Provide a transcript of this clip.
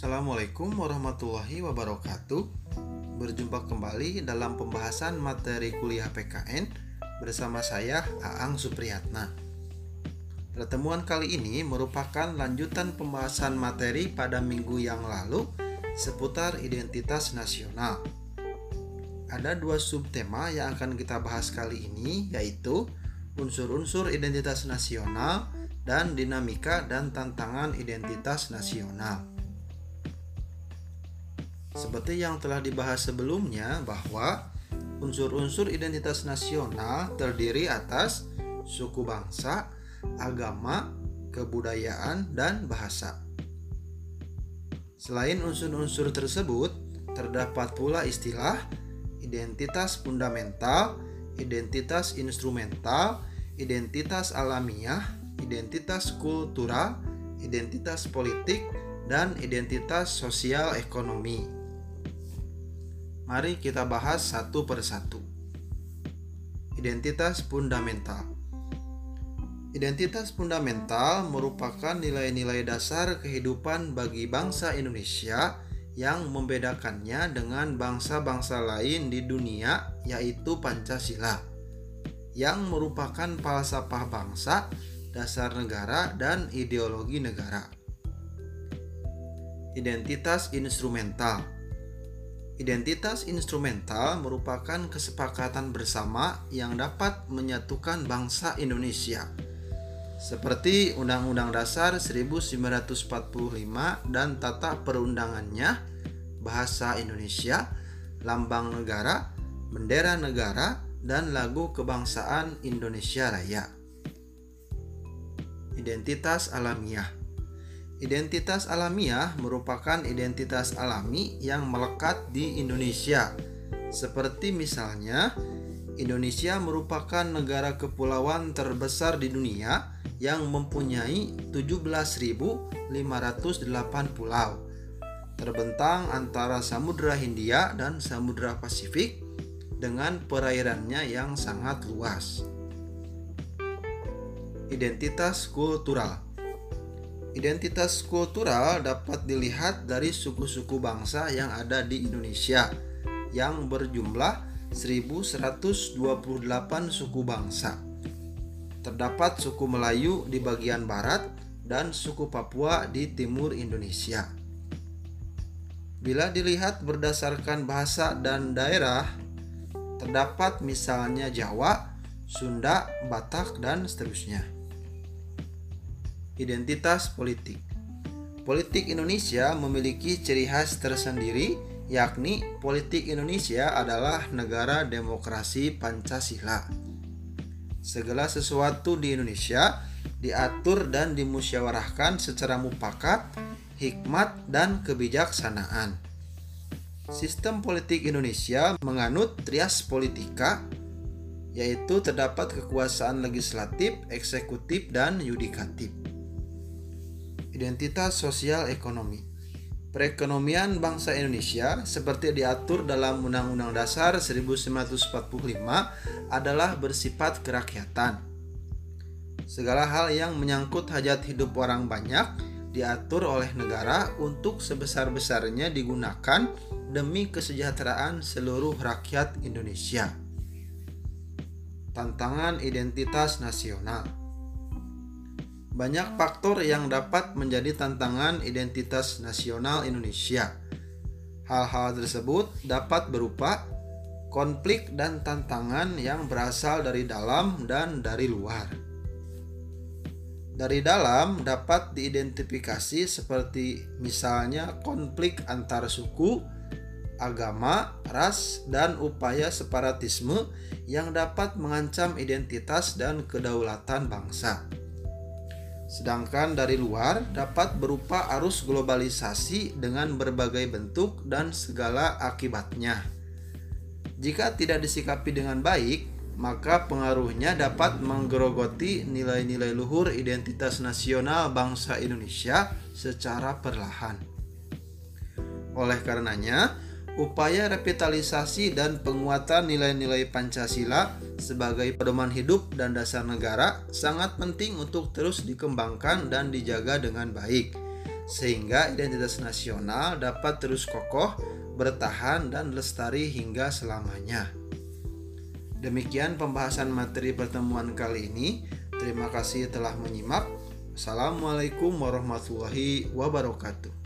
Assalamualaikum warahmatullahi wabarakatuh. Berjumpa kembali dalam pembahasan materi kuliah PKN bersama saya Aang Supriyatna. Pertemuan kali ini merupakan lanjutan pembahasan materi pada minggu yang lalu seputar identitas nasional. Ada dua subtema yang akan kita bahas kali ini yaitu unsur-unsur identitas nasional dan dinamika dan tantangan identitas nasional. Seperti yang telah dibahas sebelumnya bahwa unsur-unsur identitas nasional terdiri atas suku bangsa, agama, kebudayaan, dan bahasa. Selain unsur-unsur tersebut, terdapat pula istilah identitas fundamental, identitas instrumental, identitas alamiah, identitas kultural, identitas politik, dan identitas sosial ekonomi. Mari kita bahas satu persatu. Identitas fundamental. Identitas fundamental merupakan nilai-nilai dasar kehidupan bagi bangsa Indonesia yang membedakannya dengan bangsa-bangsa lain di dunia, yaitu Pancasila, yang merupakan falsafah bangsa, dasar negara, dan ideologi negara. Identitas instrumental Identitas instrumental merupakan kesepakatan bersama yang dapat menyatukan bangsa Indonesia. Seperti Undang-Undang Dasar 1945 dan tata perundangannya, bahasa Indonesia, lambang negara, bendera negara, dan lagu kebangsaan Indonesia Raya. Identitas alamiah Identitas alamiah merupakan identitas alami yang melekat di Indonesia. Seperti misalnya, Indonesia merupakan negara kepulauan terbesar di dunia yang mempunyai 17.508 pulau. Terbentang antara Samudra Hindia dan Samudra Pasifik dengan perairannya yang sangat luas. Identitas kultural Identitas kultural dapat dilihat dari suku-suku bangsa yang ada di Indonesia yang berjumlah 1128 suku bangsa. Terdapat suku Melayu di bagian barat dan suku Papua di timur Indonesia. Bila dilihat berdasarkan bahasa dan daerah, terdapat misalnya Jawa, Sunda, Batak, dan seterusnya. Identitas politik Politik Indonesia memiliki ciri khas tersendiri, yakni politik Indonesia adalah negara demokrasi Pancasila. Segala sesuatu di Indonesia diatur dan dimusyawarahkan secara mufakat, hikmat, dan kebijaksanaan. Sistem politik Indonesia menganut trias politika, yaitu terdapat kekuasaan legislatif, eksekutif, dan yudikatif. Identitas sosial ekonomi. Perekonomian bangsa Indonesia seperti diatur dalam Undang-Undang Dasar 1945 adalah bersifat kerakyatan. Segala hal yang menyangkut hajat hidup orang banyak diatur oleh negara untuk sebesar-besarnya digunakan demi kesejahteraan seluruh rakyat Indonesia. Tantangan identitas nasional banyak faktor yang dapat menjadi tantangan identitas nasional Indonesia. Hal-hal tersebut dapat berupa konflik dan tantangan yang berasal dari dalam dan dari luar. Dari dalam dapat diidentifikasi seperti misalnya konflik antar suku, agama, ras, dan upaya separatisme yang dapat mengancam identitas dan kedaulatan bangsa. Sedangkan dari luar dapat berupa arus globalisasi dengan berbagai bentuk dan segala akibatnya. Jika tidak disikapi dengan baik, maka pengaruhnya dapat menggerogoti nilai-nilai luhur identitas nasional bangsa Indonesia secara perlahan. Oleh karenanya, upaya revitalisasi dan penguatan nilai-nilai Pancasila sebagai pedoman hidup dan dasar negara sangat penting untuk terus dikembangkan dan dijaga dengan baik. sehingga identitas nasional dapat terus kokoh, bertahan, dan lestari hingga selamanya. Demikian pembahasan materi pertemuan kali ini. Terima kasih telah menyimak. Assalamualaikum warahmatullahi wabarakatuh.